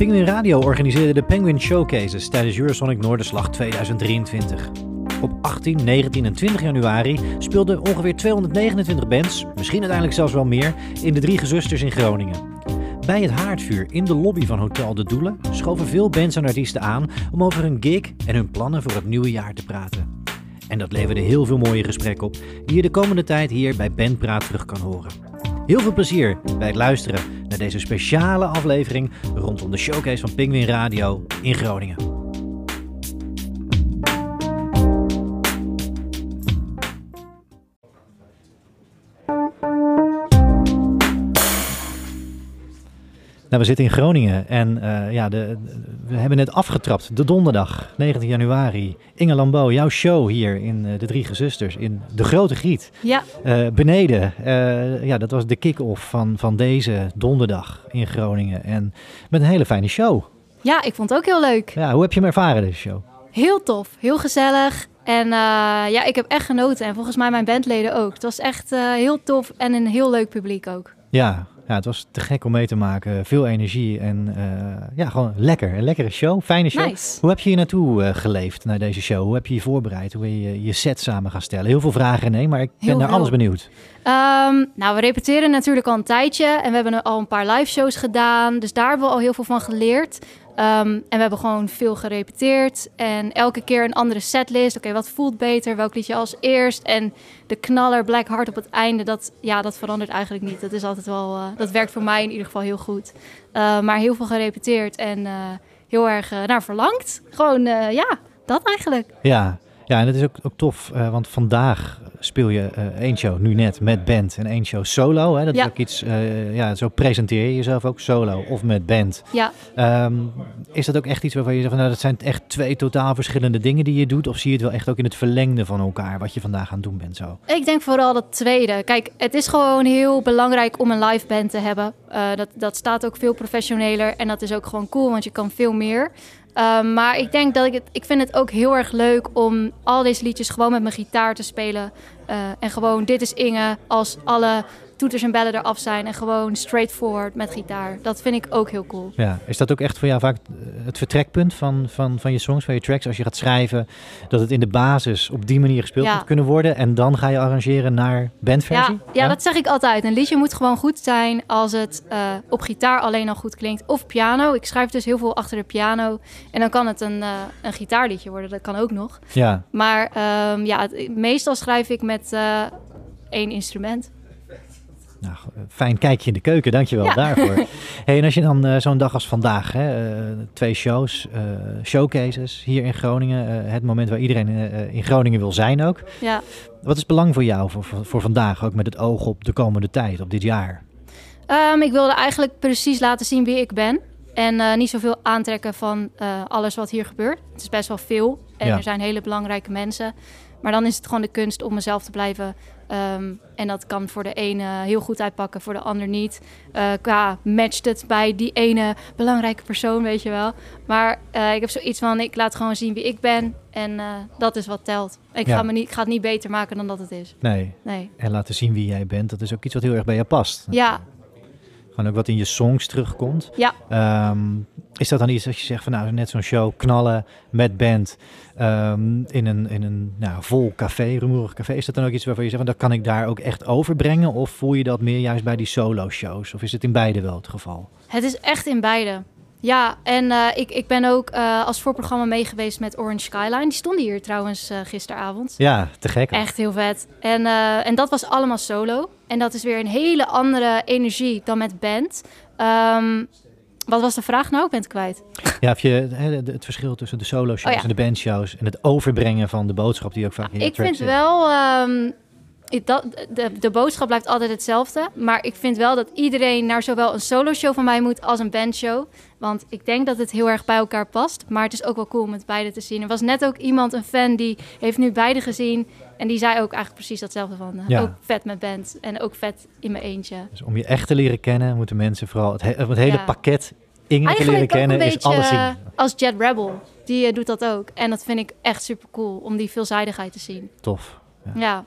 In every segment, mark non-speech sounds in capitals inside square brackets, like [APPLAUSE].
Penguin Radio organiseerde de Penguin Showcases tijdens Eurosonic Noorderslag 2023. Op 18, 19 en 20 januari speelden ongeveer 229 bands, misschien uiteindelijk zelfs wel meer, in de Drie Gezusters in Groningen. Bij het haardvuur in de lobby van Hotel De Doelen schoven veel bands en artiesten aan om over hun gig en hun plannen voor het nieuwe jaar te praten. En dat leverde heel veel mooie gesprekken op, die je de komende tijd hier bij Bandpraat terug kan horen. Heel veel plezier bij het luisteren naar deze speciale aflevering rondom de showcase van Penguin Radio in Groningen. Nou, we zitten in Groningen en uh, ja, de, we hebben net afgetrapt, de donderdag, 19 januari. Inge Lambeau, jouw show hier in uh, de Drie Gezusters, in de Grote Griet. Ja. Uh, beneden, ja, dat was de kick-off van, van deze donderdag in Groningen. En met een hele fijne show. Ja, ik vond het ook heel leuk. Ja, hoe heb je hem ervaren, deze show? Heel tof, heel gezellig. En ja, ik heb echt genoten. En volgens mij mijn bandleden ook. Het was echt heel tof en een heel leuk publiek ook. Ja, ja, het was te gek om mee te maken. Veel energie en uh, ja, gewoon lekker. Een lekkere show, fijne show. Nice. Hoe heb je hier naartoe uh, geleefd naar deze show? Hoe heb je je voorbereid? Hoe ben je je set samen gaan stellen? Heel veel vragen, nee, maar ik ben naar alles benieuwd. Um, nou, we repeteren natuurlijk al een tijdje en we hebben al een paar live shows gedaan. Dus daar hebben we al heel veel van geleerd. Um, en we hebben gewoon veel gerepeteerd. En elke keer een andere setlist. Oké, wat voelt beter? Welk liedje als eerst? En de knaller Black Heart op het einde, dat, ja, dat verandert eigenlijk niet. Dat is altijd wel, uh, dat werkt voor mij in ieder geval heel goed. Uh, maar heel veel gerepeteerd en uh, heel erg naar verlangd. Gewoon, ja, dat eigenlijk. Ja, ja, en het is ook, ook tof, want vandaag speel je uh, één show nu net met band en één show solo. Hè? Dat ja. is ook iets, uh, ja, zo presenteer je jezelf ook solo of met band. Ja. Um, is dat ook echt iets waarvan je zegt, van, nou, dat zijn echt twee totaal verschillende dingen die je doet? Of zie je het wel echt ook in het verlengde van elkaar, wat je vandaag aan het doen bent zo? Ik denk vooral dat tweede. Kijk, het is gewoon heel belangrijk om een live band te hebben. dat, dat staat ook veel professioneler en dat is ook gewoon cool, want je kan veel meer. Um, maar ik denk dat ik het. Ik vind het ook heel erg leuk om al deze liedjes gewoon met mijn gitaar te spelen. Uh, en gewoon, dit is Inge. Als alle toeters en bellen eraf zijn. En gewoon straightforward met gitaar. Dat vind ik ook heel cool. Ja, is dat ook echt voor jou vaak het vertrekpunt van, van, van je songs, van je tracks? Als je gaat schrijven, dat het in de basis op die manier gespeeld Ja. moet kunnen worden. En dan ga je arrangeren naar bandversie? Ja, ja, dat zeg ik altijd. Een liedje moet gewoon goed zijn als het uh, op gitaar alleen al goed klinkt. Of piano. Ik schrijf dus heel veel achter de piano. En dan kan het een, uh, een gitaarliedje worden. Dat kan ook nog. Ja. Maar um, ja, het, meestal schrijf ik met uh, één instrument. Nou, fijn kijkje in de keuken, dankjewel Ja. daarvoor. [LAUGHS] hey, en als je dan uh, zo'n dag als vandaag, hè, uh, twee shows, uh, showcases hier in Groningen, het moment waar iedereen in Groningen wil zijn ook. Ja. Wat is belang voor jou voor, vandaag, ook met het oog op de komende tijd, op dit jaar? Um, ik wilde eigenlijk precies laten zien wie ik ben. En niet zoveel aantrekken van alles wat hier gebeurt. Het is best wel veel. En Ja. er zijn hele belangrijke mensen. Maar dan is het gewoon de kunst om mezelf te blijven. Um, en dat kan voor de ene heel goed uitpakken, voor de ander niet. Uh, qua matcht het bij die ene belangrijke persoon, weet je wel. Maar uh, ik heb zoiets van, ik laat gewoon zien wie ik ben. En uh, dat is wat telt. Ik, Ja. ga me niet, ik ga het niet beter maken dan dat het is. Nee, Nee. en laten zien wie jij bent, dat is ook iets wat heel erg bij je past. Ja, Ook wat in je songs terugkomt. ja. Ehm, is dat dan iets als je zegt van nou net zo'n show knallen met band ehm, in een, in een nou, vol café, rumoerig café. Is dat dan ook iets waarvan je zegt van dat kan ik daar ook echt overbrengen? Of voel je dat meer juist bij die solo shows? Of is het in beide wel het geval? Het is echt in beide. Ja, en eh, ik, ik ben ook eh, als voorprogramma meegeweest met Orange Skyline. Die stonden hier trouwens eh, gisteravond. Ja, te gek. Echt heel vet. En, en dat was allemaal solo. En dat is weer een hele andere energie dan met band. Ehm, wat was de vraag nou? Ik ben het kwijt. Ja, of je het verschil tussen de solo shows Oh ja. en de bandshows en het overbrengen van de boodschap die ook vaak in je Ik vind wel... ehm, ik- dat, de, de boodschap blijft altijd hetzelfde. Maar ik vind wel dat iedereen naar zowel een solo show van mij moet als een bandshow. Want ik denk dat het heel erg bij elkaar past. Maar het is ook wel cool om het beide te zien. Er was net ook iemand, een fan, die heeft nu beide gezien. En die zei ook eigenlijk precies datzelfde van. eh, Ja. Ook vet met band en ook vet in mijn eentje. Dus om je echt te leren kennen, moeten mensen vooral het, he- het hele Ja. pakket Inge te leren kennen, is alles zien. eh, als Jet Rebel. Die eh, doet dat ook. En dat vind ik echt super cool om die veelzijdigheid te zien. Tof. Ja,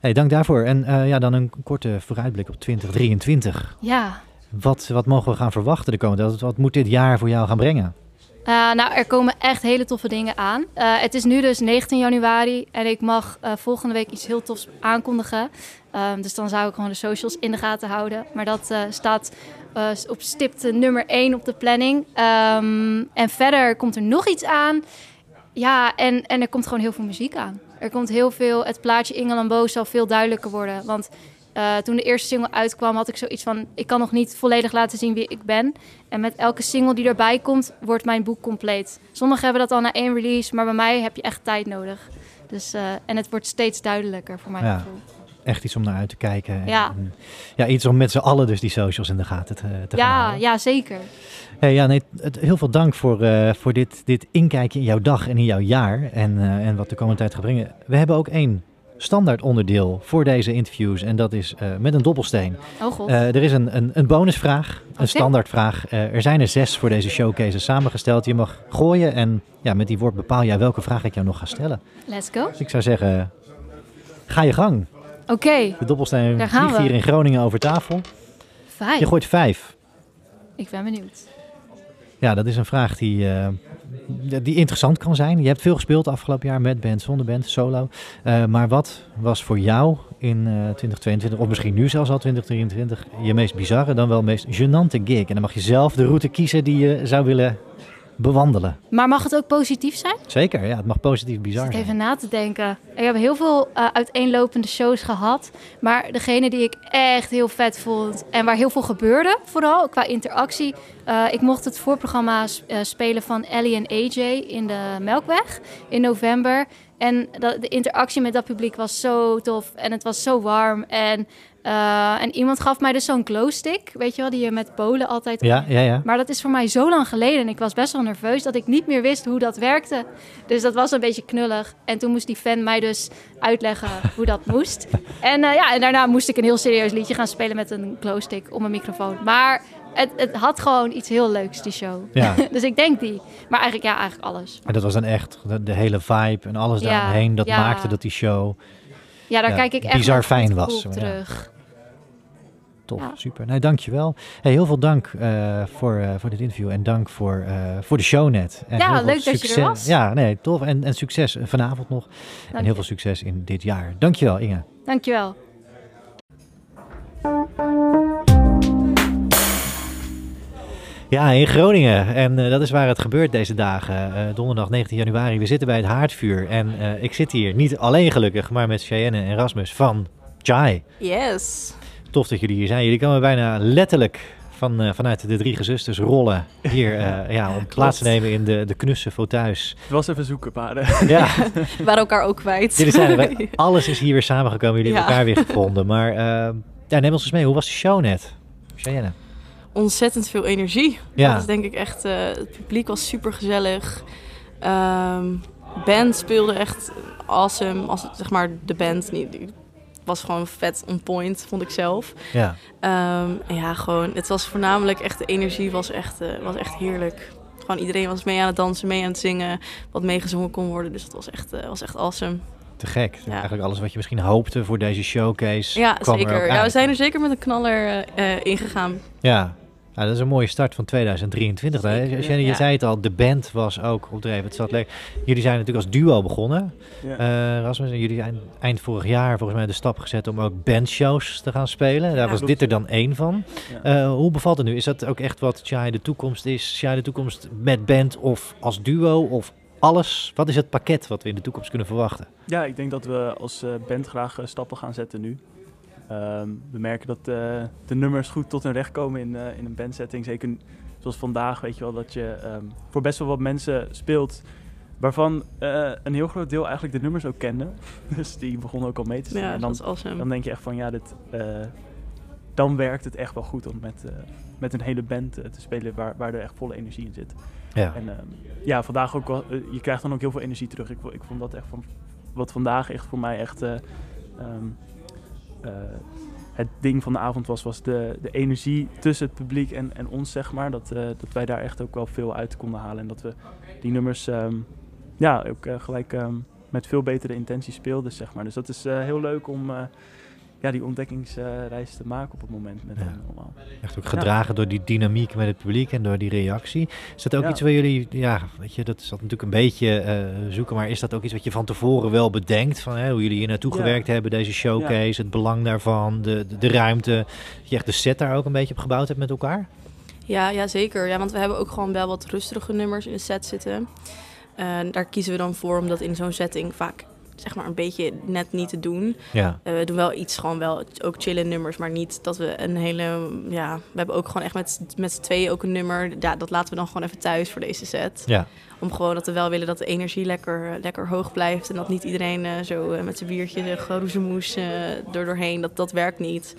Hey, dank daarvoor. En eh, ja, dan een korte vooruitblik op 2023. ja. Wat, wat mogen we gaan verwachten de komende tijd? Wat moet dit jaar voor jou gaan brengen? Uh, nou, er komen echt hele toffe dingen aan. Uh, het is nu dus 19 januari en ik mag volgende week iets heel tofs aankondigen. Um, dus dan zou ik gewoon de socials in de gaten houden. Maar dat staat op stipte nummer 1 op de planning. Um, en verder komt er nog iets aan. Ja, en, en er komt gewoon heel veel muziek aan. Er komt heel veel, het plaatje Ingel en Bo zal veel duidelijker worden. Want uh, toen de eerste single uitkwam, had ik zoiets van: ik kan nog niet volledig laten zien wie ik ben. En met elke single die erbij komt, wordt mijn boek compleet. Sommigen hebben dat al na één release, maar bij mij heb je echt tijd nodig. Dus, uh, en het wordt steeds duidelijker voor mijn ja. gevoel. Echt iets om naar uit te kijken. Ja, en, ja iets om met z'n allen dus die socials in de gaten te, te ja, gaan Ja, zeker. Hey, ja, nee, het, heel veel dank voor, uh, voor dit, dit inkijken in jouw dag en in jouw jaar. En, en wat de komende tijd gaat brengen. We hebben ook één standaard onderdeel voor deze interviews. En dat is uh, met een dobbelsteen. Oh god. Uh, er is een, een, een bonusvraag, een standaardvraag. Uh, er zijn er zes voor deze showcases samengesteld. Je mag gooien en ja, met die woord bepaal jij welke vraag ik jou nog ga stellen. Let's go. Dus ik zou zeggen, ga je gang. Oké. Okay. De dobbelsteen vliegt hier in Groningen over tafel. Vijf. Je gooit vijf. Ik ben benieuwd. Ja, dat is een vraag die, uh, die interessant kan zijn. Je hebt veel gespeeld afgelopen jaar met band, zonder band, solo. Uh, maar wat was voor jou in uh, 2022, of misschien nu zelfs al 2023, je meest bizarre, dan wel meest gênante gig? En dan mag je zelf de route kiezen die je zou willen bewandelen. Maar mag het ook positief zijn? Zeker, ja, het mag positief bizar zijn. Even na te denken. Ik heb heel veel uh, uiteenlopende shows gehad. Maar degene die ik echt heel vet vond en waar heel veel gebeurde, vooral qua interactie. Uh, ik mocht het voorprogramma uh, spelen van Ellie en AJ in de Melkweg in november. En dat, de interactie met dat publiek was zo tof en het was zo warm. En Uh, en iemand gaf mij dus zo'n glowstick, weet je wel, die je met polen altijd... Ja, ja, ja. Maar dat is voor mij zo lang geleden en ik was best wel nerveus dat ik niet meer wist hoe dat werkte. Dus dat was een beetje knullig. En toen moest die fan mij dus uitleggen [LAUGHS] hoe dat moest. En, uh, ja, en daarna moest ik een heel serieus liedje gaan spelen met een glowstick om een microfoon. Maar het, het had gewoon iets heel leuks, die show. Ja. [LAUGHS] dus ik denk die. Maar eigenlijk, ja, eigenlijk alles. En dat was dan echt de, de hele vibe en alles daaromheen. Dat maakte dat die show Ja, daar kijk ik echt bizar fijn was, terug. tof, Ja. super. Nee, dankjewel. Hey, heel veel dank eh, voor, eh, voor dit interview en dank voor, eh, voor de show net. En Ja, leuk dat je er was. Ja, nee, tof. En, en succes vanavond nog. En heel je. veel succes in dit jaar. Dankjewel, Inge. Dankjewel. Ja, in Groningen. En eh, dat is waar het gebeurt deze dagen. Eh, donderdag 19 januari. We zitten bij het haardvuur. En eh, ik zit hier niet alleen gelukkig, maar met Cheyenne en Rasmus van Chai. Yes. Tof dat jullie hier zijn. Jullie komen bijna letterlijk van, eh, vanuit de drie gezusters rollen hier eh, [LAUGHS] ja, om plaats te nemen in de, de knusse fauteuils. Het was even zoeken, paarden. [LAUGHS] Ja, We [LAUGHS] waren elkaar ook kwijt. jullie zijn bij- Alles is hier weer samengekomen. Jullie hebben elkaar weer gevonden. Maar ja, neem ons eens mee. Hoe was de show net? Cheyenne. Ontzettend veel energie. Ja. Dat is denk ik echt... eh, het publiek was super gezellig. band speelde echt awesome. Als, zeg maar de band niet, was gewoon vet on point, vond ik zelf. Ja. Ehm, en ja, gewoon, het was voornamelijk echt, de energie was echt, eh, was echt heerlijk. Gewoon iedereen was mee aan het dansen, mee aan het zingen, wat meegezongen kon worden. Dus het was echt, eh, was echt awesome. Te gek. Ja. Eigenlijk alles wat je misschien hoopte voor deze showcase. Ja, er zeker. Ja, we zijn er zeker met een knaller eh, ingegaan. Ja. Nou, dat is een mooie start van 2023. hè. Jenny, je ja. zei het al, de band was ook opdreven. Het zat leuk. Jullie zijn natuurlijk als duo begonnen, Ja. eh, Rasmus. En jullie zijn eind vorig jaar volgens mij de stap gezet om ook bandshows te gaan spelen. Daar Ja, was dit er dan één van. Eh, hoe bevalt het nu? Is dat ook echt wat Chai de toekomst is? Chai de toekomst met band of als duo of alles? Wat is het pakket wat we in de toekomst kunnen verwachten? Ja, ik denk dat we als eh, band graag stappen gaan zetten nu. Ehm, we merken dat eh, de nummers goed tot hun recht komen in, eh, in een bandsetting. Zeker zoals vandaag, weet je wel, dat je ehm, voor best wel wat mensen speelt... waarvan eh, een heel groot deel eigenlijk de nummers ook kende. [LAUGHS] dus die begonnen ook al mee te zingen. Ja, en dat dan, was awesome. dan denk je echt van, ja, dit, eh, dan werkt het echt wel goed om met, eh, met een hele band te spelen... Waar, waar er echt volle energie in zit. Ja. En ehm, ja, vandaag ook wel, je krijgt dan ook heel veel energie terug. Ik, ik vond dat echt van, wat vandaag echt voor mij echt eh, eh, het ding van de avond was, was de, de energie tussen het publiek en, en ons, zeg maar. Dat, eh, dat wij daar echt ook wel veel uit konden halen. En dat we die nummers ehm, ja, ook eh, gelijk ehm, met veel betere intenties speelden, zeg maar. Dus dat is heel leuk om, ja, die ontdekkingsreis te maken op het moment met Ja. hen allemaal. Echt ook gedragen door die dynamiek met het publiek en door die reactie. Is dat ook Ja. iets waar jullie, ja, weet je, dat is dat natuurlijk een beetje eh, zoeken, maar is dat ook iets wat je van tevoren wel bedenkt? Van hè, hoe jullie hier naartoe Ja. gewerkt hebben, deze showcase, het belang daarvan, de, de, de ruimte. Dat je echt de set daar ook een beetje op gebouwd hebt met elkaar? Ja, ja, zeker. Ja, want we hebben ook gewoon wel wat rustige nummers in de set zitten. Eh, daar kiezen we dan voor om dat in zo'n setting vaak zeg maar een beetje net niet te doen. Ja, Eh, we doen wel iets, gewoon wel ook chille nummers, maar niet dat we een hele... Ja, we hebben ook gewoon echt met, met z'n tweeën ook een nummer. Ja, dat laten we dan gewoon even thuis voor deze set. ja, Om gewoon dat we wel willen dat de energie lekker, lekker hoog blijft. En dat niet iedereen eh, zo eh, met zijn biertje geroezemoes eh er doorheen. Dat, dat werkt niet.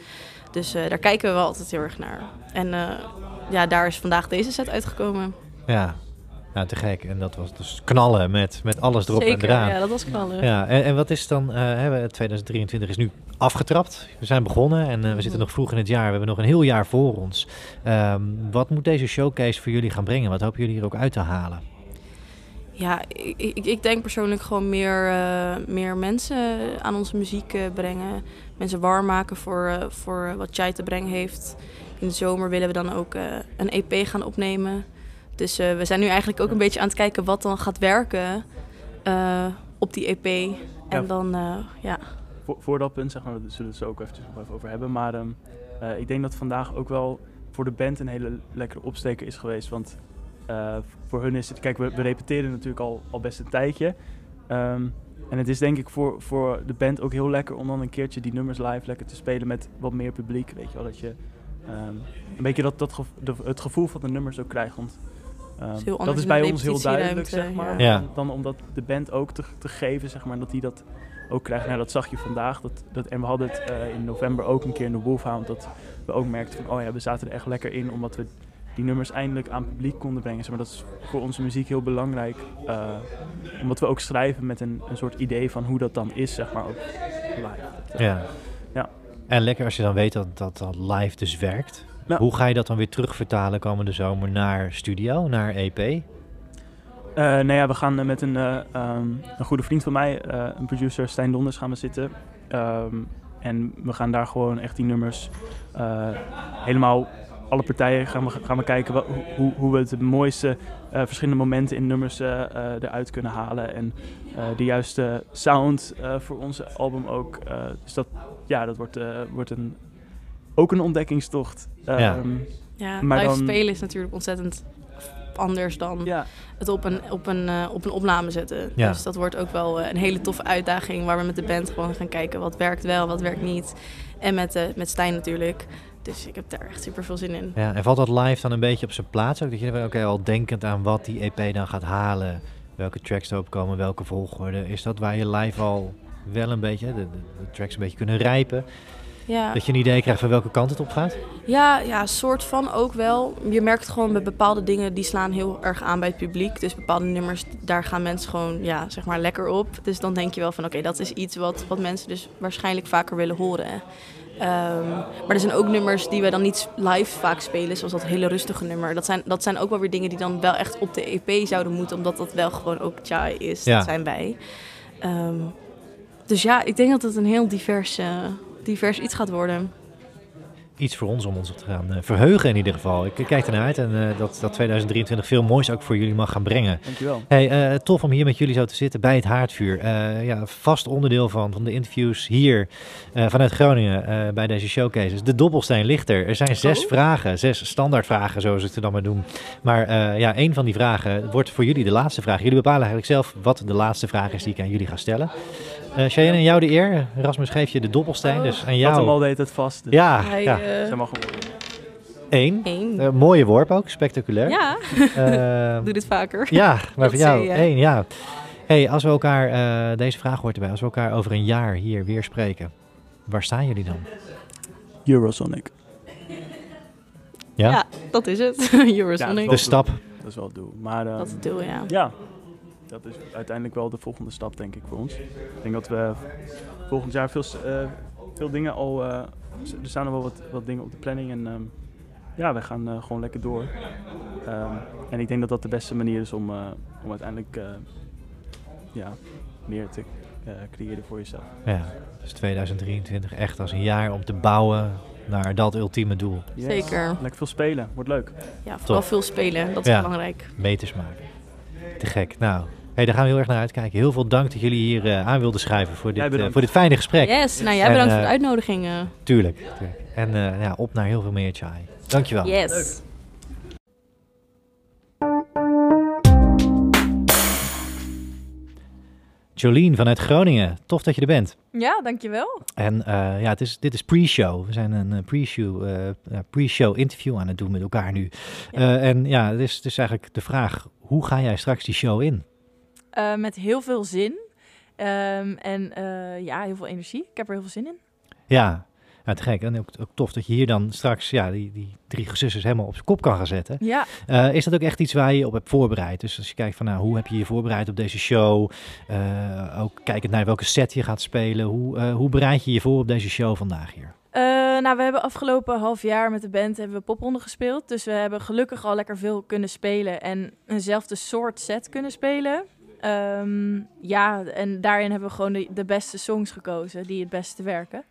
Dus daar kijken we wel altijd heel erg naar. En ja, daar is vandaag deze set uitgekomen. ja. Nou, te gek. En dat was dus knallen met, met alles erop en eraan. ja, dat was knallen. Ja, en, en wat is dan, eh, hè, we- 2023 is nu afgetrapt. We zijn begonnen en eh, we zitten nog vroeg in het jaar. We hebben nog een heel jaar voor ons. Ehm, wat moet deze showcase voor jullie gaan brengen? Wat hopen jullie hier ook uit te halen? Ja, ik, ik, ik denk persoonlijk gewoon meer, eh, meer mensen aan onze muziek eh, brengen. Mensen warm maken voor, eh, voor wat Chai te brengen heeft. In de zomer willen we dan ook eh, een EP gaan opnemen. Dus eh, we zijn nu eigenlijk ook een beetje aan het kijken wat dan gaat werken eh, op die EP. En Ja. dan, eh, ja. Voor, voor dat punt, zeg maar, daar zullen we het zo ook eventjes nog even over hebben. Maar ehm, eh, ik denk dat vandaag ook wel voor de band een hele lekkere opsteker is geweest. Want voor hun is het, kijk, we, we repeteren natuurlijk al, al best een tijdje. Ehm, en het is denk ik voor, voor de band ook heel lekker om dan een keertje die nummers live lekker te spelen met wat meer publiek. Weet je wel, dat je ehm, een beetje dat, dat de- het gevoel van de nummers ook krijgt. Want ehm, is dat is bij ons heel duidelijk, zeg maar. ja. Dan, dan om dat de band ook te, te geven, zeg maar, dat die dat ook krijgt. Nou, dat zag je vandaag. Dat, dat, en we hadden het eh, in november ook een keer in de Wolfhound. Dat we ook merkten van, oh ja, we zaten er echt lekker in. Omdat we die nummers eindelijk aan publiek konden brengen. Zeg maar dat is voor onze muziek heel belangrijk. eh, omdat we ook schrijven met een, een soort idee van hoe dat dan is, zeg maar, ook live. Ja. Ja. En lekker als je dan weet dat dat, dat live dus werkt. Ja. Hoe ga je dat dan weer terugvertalen komende zomer naar studio, naar EP? Eh nou ja, we gaan eh, met een, eh, ehm, een goede vriend van mij, een producer, Stijn Donders, gaan we zitten. Ehm, en we gaan daar gewoon echt die nummers helemaal, alle partijen gaan we, gaan we kijken hoe- hoe, we het de mooiste verschillende momenten in nummers eruit kunnen halen. En de juiste sound voor onze album ook. Dus dat, ja, dat wordt, wordt een, ook een ontdekkingstocht. Ja. Ehm, Ja, Maar live dan- spelen is natuurlijk ontzettend anders dan ja. het op een, op een, eh, op een opname zetten. Ja. Dus dat wordt ook wel eh, een hele toffe uitdaging waar we met de band gewoon gaan kijken wat werkt wel, wat werkt niet. En met, eh met Stijn natuurlijk. Dus ik heb daar echt super veel zin in. Ja, en valt dat live dan een beetje op zijn plaats ook? Dat je oké, al denkend aan wat die EP dan gaat halen, welke tracks erop komen, welke volgorde. Is dat waar je live al wel een beetje, de, de, de tracks een beetje kunnen rijpen? Ja. Dat je een idee krijgt van welke kant het op gaat? Ja, ja, soort van ook wel. Je merkt gewoon bij bepaalde dingen die slaan heel erg aan bij het publiek. Dus bepaalde nummers, daar gaan mensen gewoon ja, zeg maar lekker op. Dus dan denk je wel van oké, dat is iets wat, wat mensen dus waarschijnlijk vaker willen horen. Ehm, maar er zijn ook nummers die we dan niet live vaak spelen, zoals dat hele rustige nummer. Dat zijn, dat zijn ook wel weer dingen die dan wel echt op de EP zouden moeten, omdat dat wel gewoon ook Chai is. Ja. Dat zijn wij. Ehm, dus ja, ik denk dat het een heel divers, eh, divers iets gaat worden. Iets voor ons om ons op te gaan eh, verheugen in ieder geval. Ik kijk ernaar uit en eh, dat, dat 2023 veel moois ook voor jullie mag gaan brengen. Dankjewel. Hey, eh, tof om hier met jullie zo te zitten bij het haardvuur. Eh, ja, vast onderdeel van, van de interviews hier eh, vanuit Groningen eh, bij deze showcases. De dobbelsteen ligt er. Er zijn zes Oh. vragen, zes standaardvragen zoals ik ze dan maar noem. Maar eh, ja, één van die vragen wordt voor jullie de laatste vraag. Jullie bepalen eigenlijk zelf wat de laatste vraag is die ik aan jullie ga stellen. Eh Cheyenne, aan jou de eer. Rasmus geeft je de dobbelsteen, dus aan Ik had hem jou. al deed het vast. Dus Ja, Hij, ja. eh, Zij mag gewoon. één. één. Eh, mooie worp ook, spectaculair. ja, Eh, [LAUGHS] doe dit vaker. ja, maar Dat voor jou één, ja. hey, als we elkaar, eh, deze vraag hoort erbij, als we elkaar over een jaar hier weer spreken, waar staan jullie dan? Eurosonic. Ja? Ja, dat is het. [LAUGHS] Eurosonic. Ja, De stap. Dat is wel het doel. Maar ehm, dat is het doel, ja. ja, dat is uiteindelijk wel de volgende stap, denk ik, voor ons. Ik denk dat we volgend jaar veel, eh, veel dingen al... eh, er staan er wel wat, wat dingen op de planning en ehm, ja, wij gaan eh, gewoon lekker door. Ehm, en ik denk dat dat de beste manier is om, eh, om uiteindelijk eh, ja, meer te eh, creëerde voor jezelf. Ja, dus 2023 echt als een jaar om te bouwen naar dat ultieme doel. Yes. Zeker. Lekker veel spelen, wordt leuk. Ja, vooral Top. veel spelen. Dat is Ja. belangrijk. Meters maken. Te gek. Nou, hey, daar gaan we heel erg naar uitkijken. Heel veel dank dat jullie hier eh, aan wilden schrijven voor dit, eh, voor dit fijne gesprek. Yes. Nou, jij En, bedankt voor de uitnodiging. eh. Tuurlijk. tuurlijk. En eh, ja, op naar heel veel meer chai. Dankjewel. Yes. Jolien vanuit Groningen. Tof dat je er bent. Ja, dankjewel. En eh, ja, het is, dit is pre-show. We zijn een pre-show, eh, eh, pre-show interview aan het doen met elkaar nu. Ja. Eh, en ja, het is, het is eigenlijk de vraag, hoe ga jij straks die show in? Eh, met heel veel zin. Ehm, en eh, ja, heel veel energie. Ik heb er heel veel zin in. Ja, ja te gek. En ook, ook tof dat je hier dan straks ja, die, die drie gezusters helemaal op zijn kop kan gaan zetten. Ja, Eh, is dat ook echt iets waar je op hebt voorbereid? Dus als je kijkt van nou, hoe heb je je voorbereid op deze show? Ook kijkend naar welke set je gaat spelen. Hoe, hoe bereid je je voor op deze show vandaag hier? Eh, nou, we hebben afgelopen half jaar met de band hebben we popronde gespeeld. Dus we hebben gelukkig al lekker veel kunnen spelen en eenzelfde soort set kunnen spelen. Ehm, ja, en daarin hebben we gewoon de, de beste songs gekozen die het beste werken.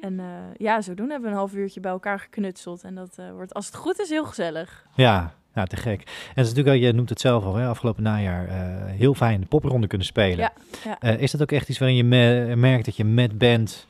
En eh, ja, zodoende hebben we een half uurtje bij elkaar geknutseld. En dat eh, wordt, als het goed is, heel gezellig. Ja, ja, te gek. En het is natuurlijk, je noemt het zelf al, hè, afgelopen najaar heel fijn de popronde kunnen spelen. Ja, ja. Is dat ook echt iets waarin je me- merkt dat je met band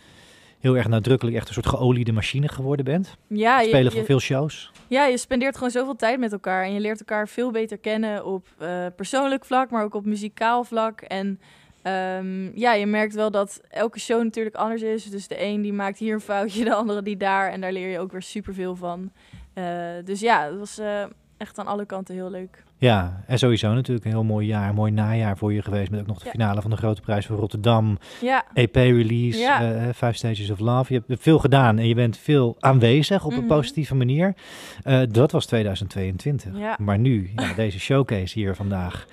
heel erg nadrukkelijk echt een soort geoliede machine geworden bent? Ja, je- Spelen van je- veel shows? Ja, je spendeert gewoon zoveel tijd met elkaar en je leert elkaar veel beter kennen op eh, persoonlijk vlak, maar ook op muzikaal vlak. En ehm, ja, je merkt wel dat elke show natuurlijk anders is. Dus de een die maakt hier een foutje, [LAUGHS] de andere die daar. En daar leer je ook weer superveel van. Eh, dus ja, het was eh, echt aan alle kanten heel leuk. Ja, en sowieso natuurlijk een heel mooi jaar, een mooi najaar voor je geweest. Met ook nog de Ja. finale van de Grote Prijs van Rotterdam. Ja, EP-release, Ja. eh, Five Stages of Love. Je hebt veel gedaan en je bent veel aanwezig op een Mhm. positieve manier. Eh, dat was 2022. Ja. Maar nu, ja, [LAUGHS] deze showcase hier vandaag.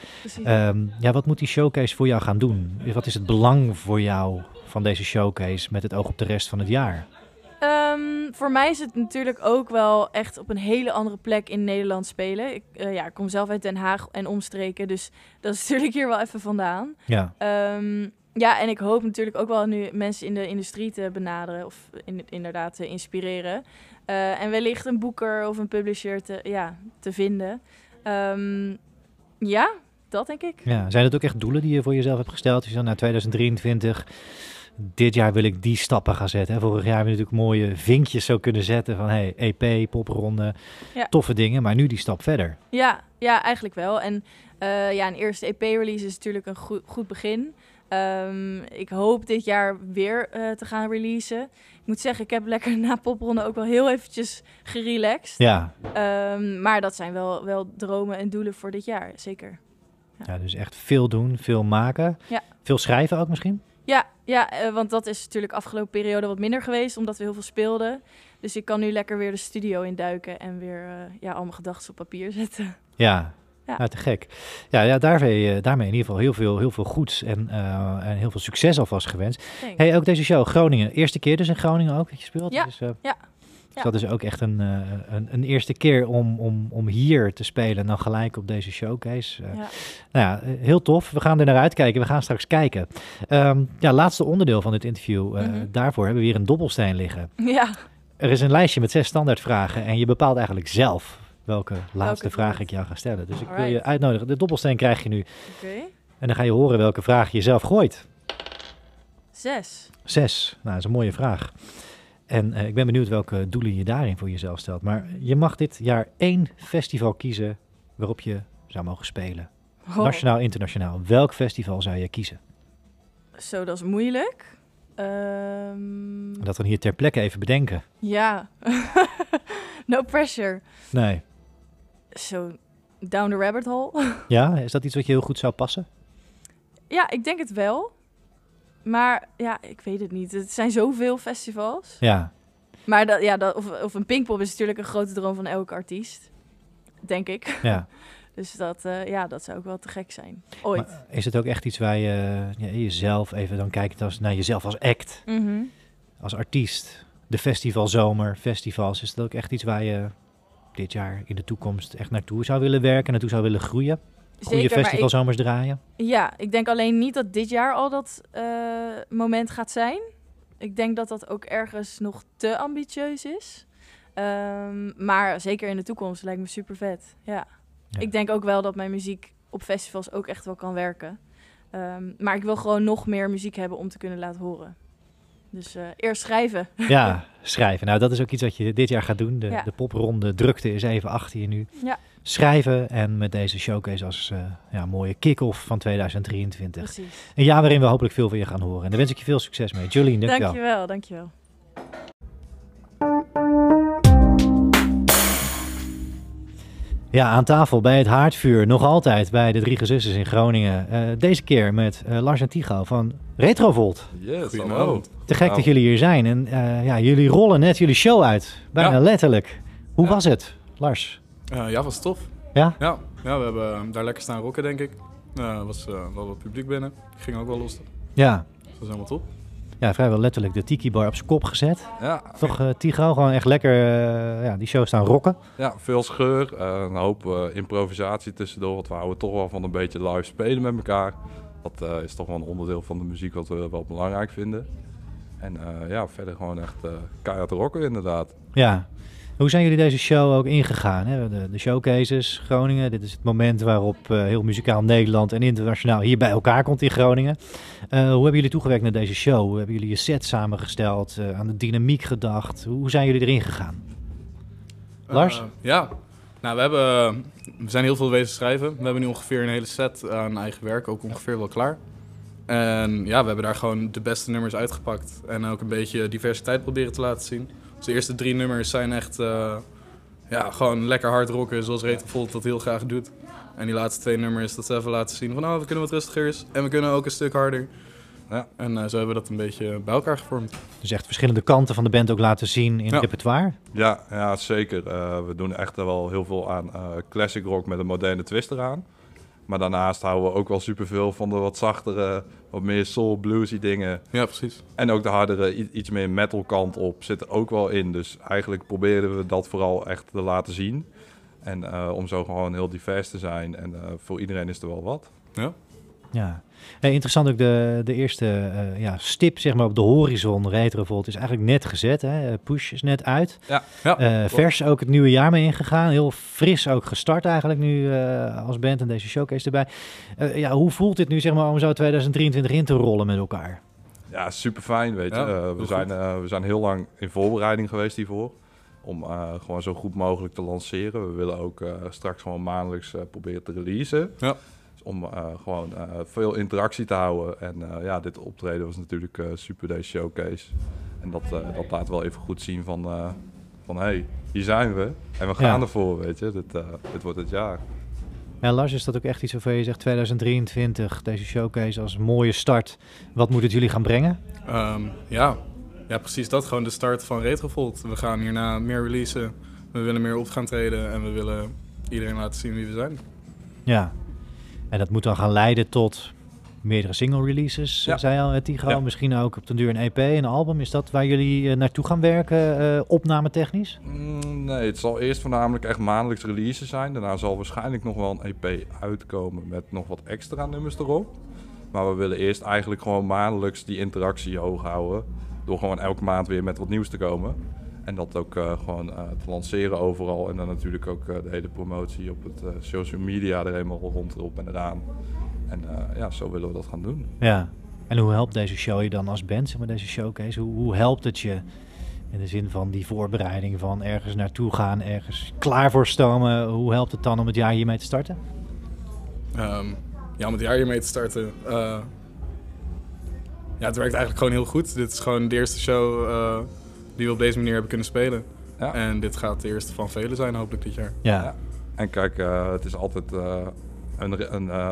Ehm, ja, wat moet die showcase voor jou gaan doen? Wat is het belang voor jou van deze showcase met het oog op de rest van het jaar? Voor mij is het natuurlijk ook wel echt op een hele andere plek in Nederland spelen. Ik, eh, ja, ik kom zelf uit Den Haag en omstreken, dus dat is [LAUGHS] natuurlijk hier wel even vandaan. Ja, Ehm, ja, en ik hoop natuurlijk ook wel nu mensen in de industrie te benaderen of in, inderdaad te inspireren. Eh, en wellicht een boeker of een publisher te, ja, te vinden. Ehm, ja, dat denk ik. ja. Zijn het ook echt doelen die je voor jezelf hebt gesteld? Dus dan naar 2023, dit jaar wil ik die stappen gaan zetten. Hè? Vorig jaar hebben we natuurlijk mooie vinkjes zo kunnen zetten van hey, EP, popronde, Ja. toffe dingen. Maar nu die stap verder. Ja, ja eigenlijk wel. En eh, ja, een eerste EP-release is natuurlijk een goed, goed begin. Ehm, ik hoop dit jaar weer eh, te gaan releasen. Ik moet zeggen, ik heb lekker na popronde ook wel heel eventjes gerelaxed. Ja, Ehm, maar dat zijn wel, wel dromen en doelen voor dit jaar, zeker. ja dus echt veel doen, veel maken. Ja. Veel schrijven ook misschien? Ja, ja eh, want dat is natuurlijk afgelopen periode wat minder geweest, omdat we heel veel speelden. Dus ik kan nu lekker weer de studio induiken en weer eh, ja, al mijn gedachten op papier zetten. [LAUGHS] Ja, Ja. Nou, te gek. Ja, ja daarmee, eh, daarmee in ieder geval heel veel, heel veel goeds en, en heel veel succes alvast gewenst. Thanks. Hey, ook deze show, Groningen. Eerste keer dus in Groningen ook dat je speelt? Ja, Dus, ja, Dus dat is ook echt een, eh, een, een eerste keer om, om, om hier te spelen en dan gelijk op deze showcase. Eh, Ja. Nou ja, eh, heel tof. We gaan er naar uitkijken. We gaan straks kijken. Ehm, ja, laatste onderdeel van dit interview. Mhm. Daarvoor hebben we hier een dobbelsteen liggen. ja, Er is een lijstje met zes standaardvragen en je bepaalt eigenlijk zelf welke laatste vraag ik jou ga stellen. Dus ik wil je uitnodigen. De dobbelsteen krijg je nu oké. en dan ga je horen welke vraag je zelf gooit. Zes. Zes. Nou, dat is een mooie vraag. En eh, ik ben benieuwd welke doelen je daarin voor jezelf stelt. Maar je mag dit jaar één festival kiezen waarop je zou mogen spelen. Oh, Nationaal, internationaal. Welk festival zou je kiezen? Zo, dat is moeilijk. Ehm, dat dan hier ter plekke even bedenken. ja. [LAUGHS] no pressure. Nee. Zo, down the rabbit hole. Ja, is dat iets wat je heel goed zou passen? ja, ik denk het wel. Maar ja, ik weet het niet. Het zijn zoveel festivals. Ja. Maar dat, ja, dat, of, of een Pinkpop is natuurlijk een grote droom van elke artiest. Denk ik. ja. [LAUGHS] Dus dat, eh, ja, dat zou ook wel te gek zijn. Ooit. Maar is het ook echt iets waar je ja, jezelf even dan kijkt als, naar jezelf als act, Mhm. als artiest? De festivalzomer, festivals, is dat ook echt iets waar je dit jaar in de toekomst echt naartoe zou willen werken, naartoe zou willen groeien? Goede festivalzomers draaien. ja, ik denk alleen niet dat dit jaar al dat eh, moment gaat zijn. Ik denk dat dat ook ergens nog te ambitieus is. Ehm, maar zeker in de toekomst lijkt me super vet. Ja. Ja. Ik denk ook wel dat mijn muziek op festivals ook echt wel kan werken. Ehm, maar ik wil gewoon nog meer muziek hebben om te kunnen laten horen. Dus eh, eerst schrijven. [LAUGHS] Ja, schrijven. Nou, dat is ook iets wat je dit jaar gaat doen. De, Ja. de popronde drukte is even achter je nu. Ja. Schrijven en met deze showcase als eh, ja, mooie kick-off van 2023. Precies. Een jaar waarin we hopelijk veel van je gaan horen. En daar wens ik je veel succes mee. Jolien, dankjewel. Dankjewel, dankjewel. Ja, aan tafel bij het haardvuur. Nog altijd bij de Drie Gezusters in Groningen. Eh, deze keer met eh, Lars en Tigo van Retrovolt. Yes. Te gek dat jullie hier zijn. En eh, ja, jullie rollen net jullie show uit. Bijna Ja. letterlijk. Hoe Ja. was het, Lars? Eh, ja, was tof. Ja? Ja, ja we hebben eh, daar lekker staan rocken, denk ik. Eh was eh, wel wat publiek binnen. Ging ook wel los. Dat Ja. was helemaal top. Ja, vrijwel letterlijk de Tiki Bar op zijn kop gezet. Ja, Toch, Tigo? Gewoon echt lekker ja, die show staan rocken. ja, veel scheur, eh, een hoop eh, improvisatie tussendoor. Want we houden toch wel van een beetje live spelen met elkaar. Dat eh, is toch wel een onderdeel van de muziek wat we wel belangrijk vinden. En eh, ja, verder gewoon echt eh keihard rocken inderdaad. Ja. Hoe zijn jullie deze show ook ingegaan? Hè? De, de showcases, Groningen. Dit is het moment waarop eh, heel muzikaal Nederland en internationaal hier bij elkaar komt in Groningen. Eh, hoe hebben jullie toegewerkt naar deze show? Hoe hebben jullie je set samengesteld? eh, aan de dynamiek gedacht? Hoe, hoe zijn jullie erin gegaan? Lars? Ja, nou we hebben... We zijn heel veel wezen schrijven. We hebben nu ongeveer een hele set aan eigen werk. Ook ongeveer wel klaar. En ja, we hebben daar gewoon de beste nummers uitgepakt. En ook een beetje diversiteit proberen te laten zien. Dus de eerste drie nummers zijn echt... eh, ja, gewoon lekker hard rocken zoals Retenvolt dat heel graag doet. En die laatste twee nummers, dat ze even laten zien van... Oh, we kunnen wat rustiger is. En we kunnen ook een stuk harder. Ja. En eh, zo hebben we dat een beetje bij elkaar gevormd. Dus echt verschillende kanten van de band ook laten zien in het repertoire. Ja, ja zeker. Eh, we doen echt wel heel veel aan eh, classic rock met een moderne twist eraan. Maar daarnaast houden we ook wel superveel van de wat zachtere, wat meer soul, bluesy dingen. Ja, precies. En ook de hardere, iets meer metal kant op zit er ook wel in. Dus eigenlijk proberen we dat vooral echt te laten zien. En eh, om zo gewoon heel divers te zijn. En eh, voor iedereen is er wel wat. Ja. Hey, interessant ook de, de eerste eh, ja, stip zeg maar, op de horizon. Retrovolt is eigenlijk net gezet. Hè? Eh, Push is net uit. Ja, Eh, vers ook het nieuwe jaar mee ingegaan. Heel fris ook gestart eigenlijk nu eh, als band en deze showcase erbij. Eh, ja, hoe voelt dit nu zeg maar om zo 2023 in te rollen met elkaar? Ja, super fijn, weet je. Ja, we, zijn, eh, we zijn heel lang in voorbereiding geweest hiervoor. Om eh, gewoon zo goed mogelijk te lanceren. We willen ook eh, straks gewoon maandelijks eh, proberen te releasen. Ja. Om eh, gewoon eh, veel interactie te houden. En eh, ja, dit optreden was natuurlijk eh, super, deze showcase. En dat, eh, dat laat wel even goed zien van... eh, van hé, hey, hier zijn we. En we gaan Ja. ervoor, weet je. Dit, eh, dit wordt het jaar. Ja, Lars, is dat ook echt iets waarvan je zegt 2023, deze showcase als mooie start. Wat moet het jullie gaan brengen? Ehm, ja. ja, precies dat. Gewoon de start van Retrovolt. We gaan hierna meer releasen. We willen meer op gaan treden. En we willen iedereen laten zien wie we zijn. Ja. En dat moet dan gaan leiden tot meerdere single releases, Ja. zei al eh, Tigro. Ja. Misschien ook op den duur een EP, een album. Is dat waar jullie eh, naartoe gaan werken, eh opnametechnisch? Mm, nee, het zal eerst voornamelijk echt maandelijks releases zijn. Daarna zal waarschijnlijk nog wel een EP uitkomen met nog wat extra nummers erop. Maar we willen eerst eigenlijk gewoon maandelijks die interactie hoog houden. Door gewoon elke maand weer met wat nieuws te komen. En dat ook eh, gewoon eh, te lanceren overal. En dan natuurlijk ook eh, de hele promotie op het eh, social media er helemaal rondop en eraan. En eh, ja, zo willen we dat gaan doen. Ja. En hoe helpt deze show je dan als band, zeg maar, deze showcase? Hoe, hoe helpt het je in de zin van die voorbereiding van ergens naartoe gaan, ergens klaar voor stomen? Hoe helpt het dan om het jaar hiermee te starten? Ehm, ja, om het jaar hiermee te starten. eh, ja, het werkt eigenlijk gewoon heel goed. Dit is gewoon de eerste show eh, die we op deze manier hebben kunnen spelen. Ja. En dit gaat de eerste van vele zijn, hopelijk dit jaar. Ja. Ja. En kijk, eh, het is altijd eh, een, een eh,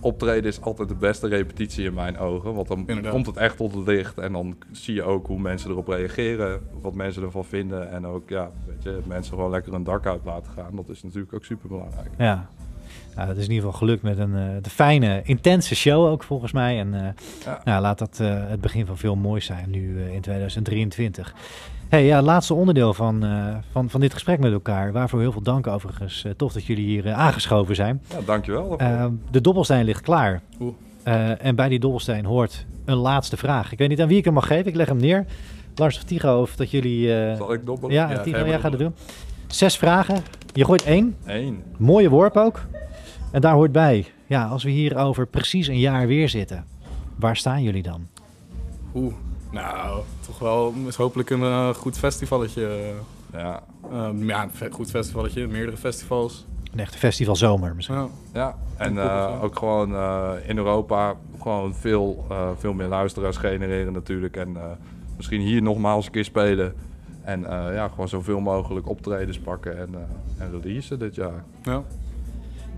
optreden is altijd de beste repetitie in mijn ogen. Want dan Inderdaad. komt het echt tot het licht en dan zie je ook hoe mensen erop reageren, wat mensen ervan vinden en ook ja, weet je, mensen gewoon lekker een dak uit laten gaan. Dat is natuurlijk ook super belangrijk. Ja. Nou, dat is in ieder geval gelukt met een eh, de fijne, intense show ook volgens mij. En eh, Ja. nou, laat dat eh, het begin van veel moois zijn nu in 2023. Hey, ja, laatste onderdeel van, van, van dit gesprek met elkaar. Waarvoor heel veel dank overigens. Eh, tof dat jullie hier aangeschoven zijn. Ja, dankjewel. daarvoor. Eh, de dobbelsteen ligt klaar. En bij die dobbelsteen hoort een laatste vraag. Ik weet niet aan wie ik hem mag geven. Ik leg hem neer. Lars of Tigo, of dat jullie... Zal ik dobbelen? ja, Ja, Tigo, jij gaat het doen. Zes vragen. Je gooit één. Eén. Mooie worp ook. En daar hoort bij, ja, als we hier over precies een jaar weer zitten, waar staan jullie dan? Oeh, nou, toch wel is hopelijk een eh, goed festivalletje. Ja. Eh, ja, een goed festivalletje, meerdere festivals. Een echte festival zomer misschien. Ja. Ja, en eh, ook gewoon eh, in Europa gewoon veel, eh, veel meer luisteraars genereren natuurlijk. En eh, misschien hier nogmaals een keer spelen. En eh, ja, gewoon zoveel mogelijk optredens pakken en, eh en releasen dit jaar. Ja.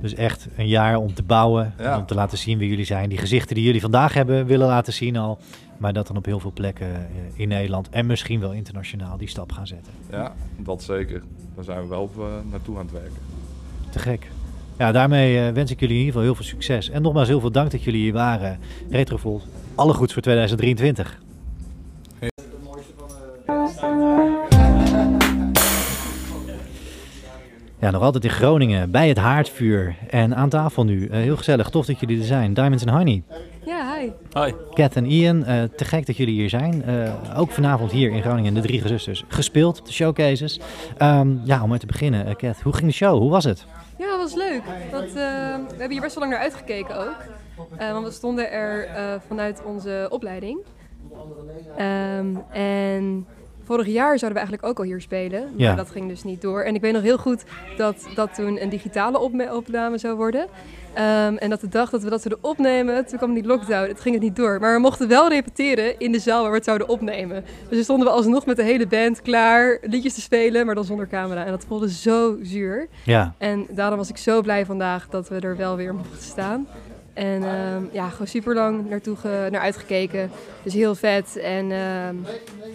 Dus echt een jaar om te bouwen, Ja. en om te laten zien wie jullie zijn. Die gezichten die jullie vandaag hebben willen laten zien al. Maar dat dan op heel veel plekken eh, in Nederland en misschien wel internationaal die stap gaan zetten. Ja, dat zeker. Daar zijn we wel op, eh, naartoe aan het werken. Te gek. Ja, daarmee eh, wens ik jullie in ieder geval heel veel succes. En nogmaals heel veel dank dat jullie hier waren. Retrovol, alle goeds voor 2023. Ja, nog altijd in Groningen, bij het haardvuur. En aan tafel nu. Eh, heel gezellig, tof dat jullie er zijn. Diamonds and Honey. Ja, hi. Hi. Kat en Ian, eh, te gek dat jullie hier zijn. Eh, ook vanavond hier in Groningen, de drie gezusters, gespeeld op de showcases. Ehm, ja, om maar te beginnen, Kat, hoe ging de show? Hoe was het? Ja, dat was leuk. Dat, eh, we hebben hier best wel lang naar uitgekeken ook. Eh, want we stonden er eh, vanuit onze opleiding. Ehm, en vorig jaar zouden we eigenlijk ook al hier spelen. Maar Ja. dat ging dus niet door. En ik weet nog heel goed dat dat toen een digitale opme- opname zou worden. Ehm, en dat de dag dat we dat zouden opnemen, toen kwam die lockdown. Het ging het niet door. Maar we mochten wel repeteren in de zaal waar we het zouden opnemen. Dus toen stonden we alsnog met de hele band klaar liedjes te spelen, maar dan zonder camera. En dat voelde zo zuur. Ja, En daarom was ik zo blij vandaag dat we er wel weer mochten staan. En ehm, ja, gewoon super lang naartoe ge- naar uitgekeken. Dus heel vet. En ehm,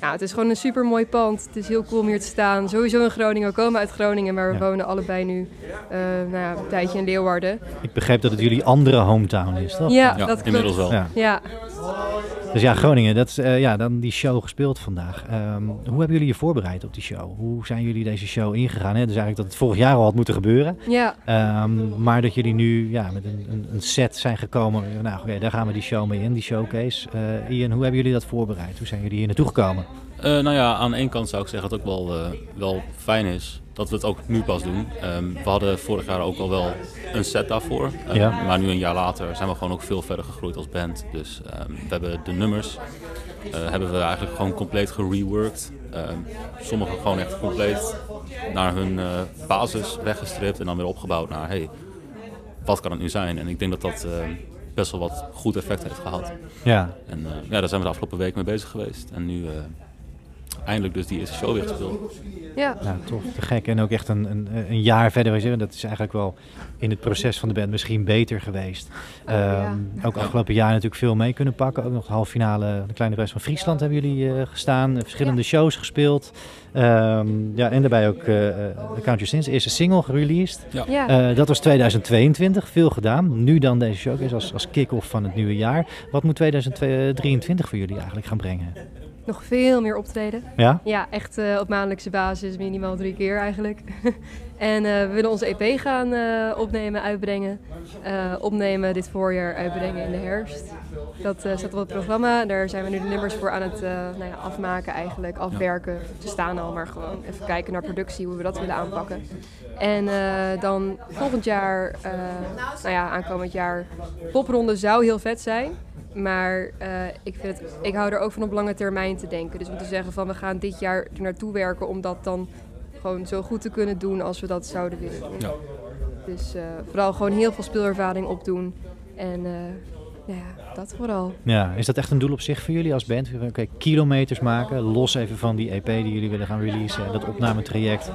ja, het is gewoon een super mooi pand. Het is heel cool om hier te staan. Sowieso in Groningen. We komen uit Groningen, maar we Ja. wonen allebei nu eh, nou ja, een tijdje in Leeuwarden. ik begreep dat het jullie andere hometown is, toch? Ja, Ja, dat klopt. inmiddels wel. Ja. Dus ja, Groningen, dat is eh, ja, dan die show gespeeld vandaag. Ehm, hoe hebben jullie je voorbereid op die show? Hoe zijn jullie deze show ingegaan? Hè? Dus eigenlijk dat het vorig jaar al had moeten gebeuren. ja. Ehm, maar dat jullie nu ja, met een, een, een set zijn gekomen. Nou, oké, daar gaan we die show mee in, die showcase. Eh, Ian, hoe hebben jullie dat voorbereid? Hoe zijn jullie hier naartoe gekomen? Eh, nou ja, aan de ene kant zou ik zeggen dat het ook wel, eh, wel fijn is dat we het ook nu pas doen. Ehm, we hadden vorig jaar ook al wel een set daarvoor. Ehm, Ja. Maar nu een jaar later zijn we gewoon ook veel verder gegroeid als band. Dus ehm, we hebben de nummers eh, hebben we eigenlijk gewoon compleet gereworked. Sommige gewoon echt compleet naar hun eh, basis weggestript en dan weer opgebouwd naar hey, wat kan het nu zijn? En ik denk dat dat best wel wat goed effect heeft gehad. Ja, En eh, ja, daar zijn we de afgelopen week mee bezig geweest. En nu eindelijk dus die eerste show weer gespeeld. ja. nou, tof, te gek. En ook echt een, een, een jaar verder. Dat is eigenlijk wel in het proces van de band misschien beter geweest. Oh, ja. Ehm, Ook afgelopen jaar natuurlijk veel mee kunnen pakken. Ook nog de halve finale, de kleine reis van Friesland hebben jullie eh, gestaan. Eh, verschillende shows gespeeld. Ehm, ja, en daarbij ook eh eh, The Count Your Sins, eerste single gereleased. ja. Eh, dat was 2022, veel gedaan. Nu dan deze showcase als, als kick-off van het nieuwe jaar. Wat moet 2023 voor jullie eigenlijk gaan brengen? Nog veel meer optreden. Ja? Ja, echt eh, op maandelijkse basis, minimaal drie keer eigenlijk. [LAUGHS] en eh, we willen onze EP gaan eh, opnemen, uitbrengen. Eh, opnemen dit voorjaar, uitbrengen in de herfst. Dat staat op het programma. Daar zijn we nu de nummers voor aan het nou ja, afmaken eigenlijk, afwerken. Ze staan al, maar gewoon even kijken naar productie, hoe we dat willen aanpakken. En dan volgend jaar, nou ja, aankomend jaar, popronde zou heel vet zijn. Maar ik, vind het, ik hou er ook van op lange termijn te denken. Dus om te zeggen van we gaan dit jaar er naartoe werken om dat dan gewoon zo goed te kunnen doen als we dat zouden willen doen. Ja. Dus eh, vooral gewoon heel veel speelervaring opdoen. En eh, ja, dat vooral. Ja, is dat echt een doel op zich voor jullie als band? Oké, kilometers maken, los even van die EP die jullie willen gaan releasen. Dat opnametraject.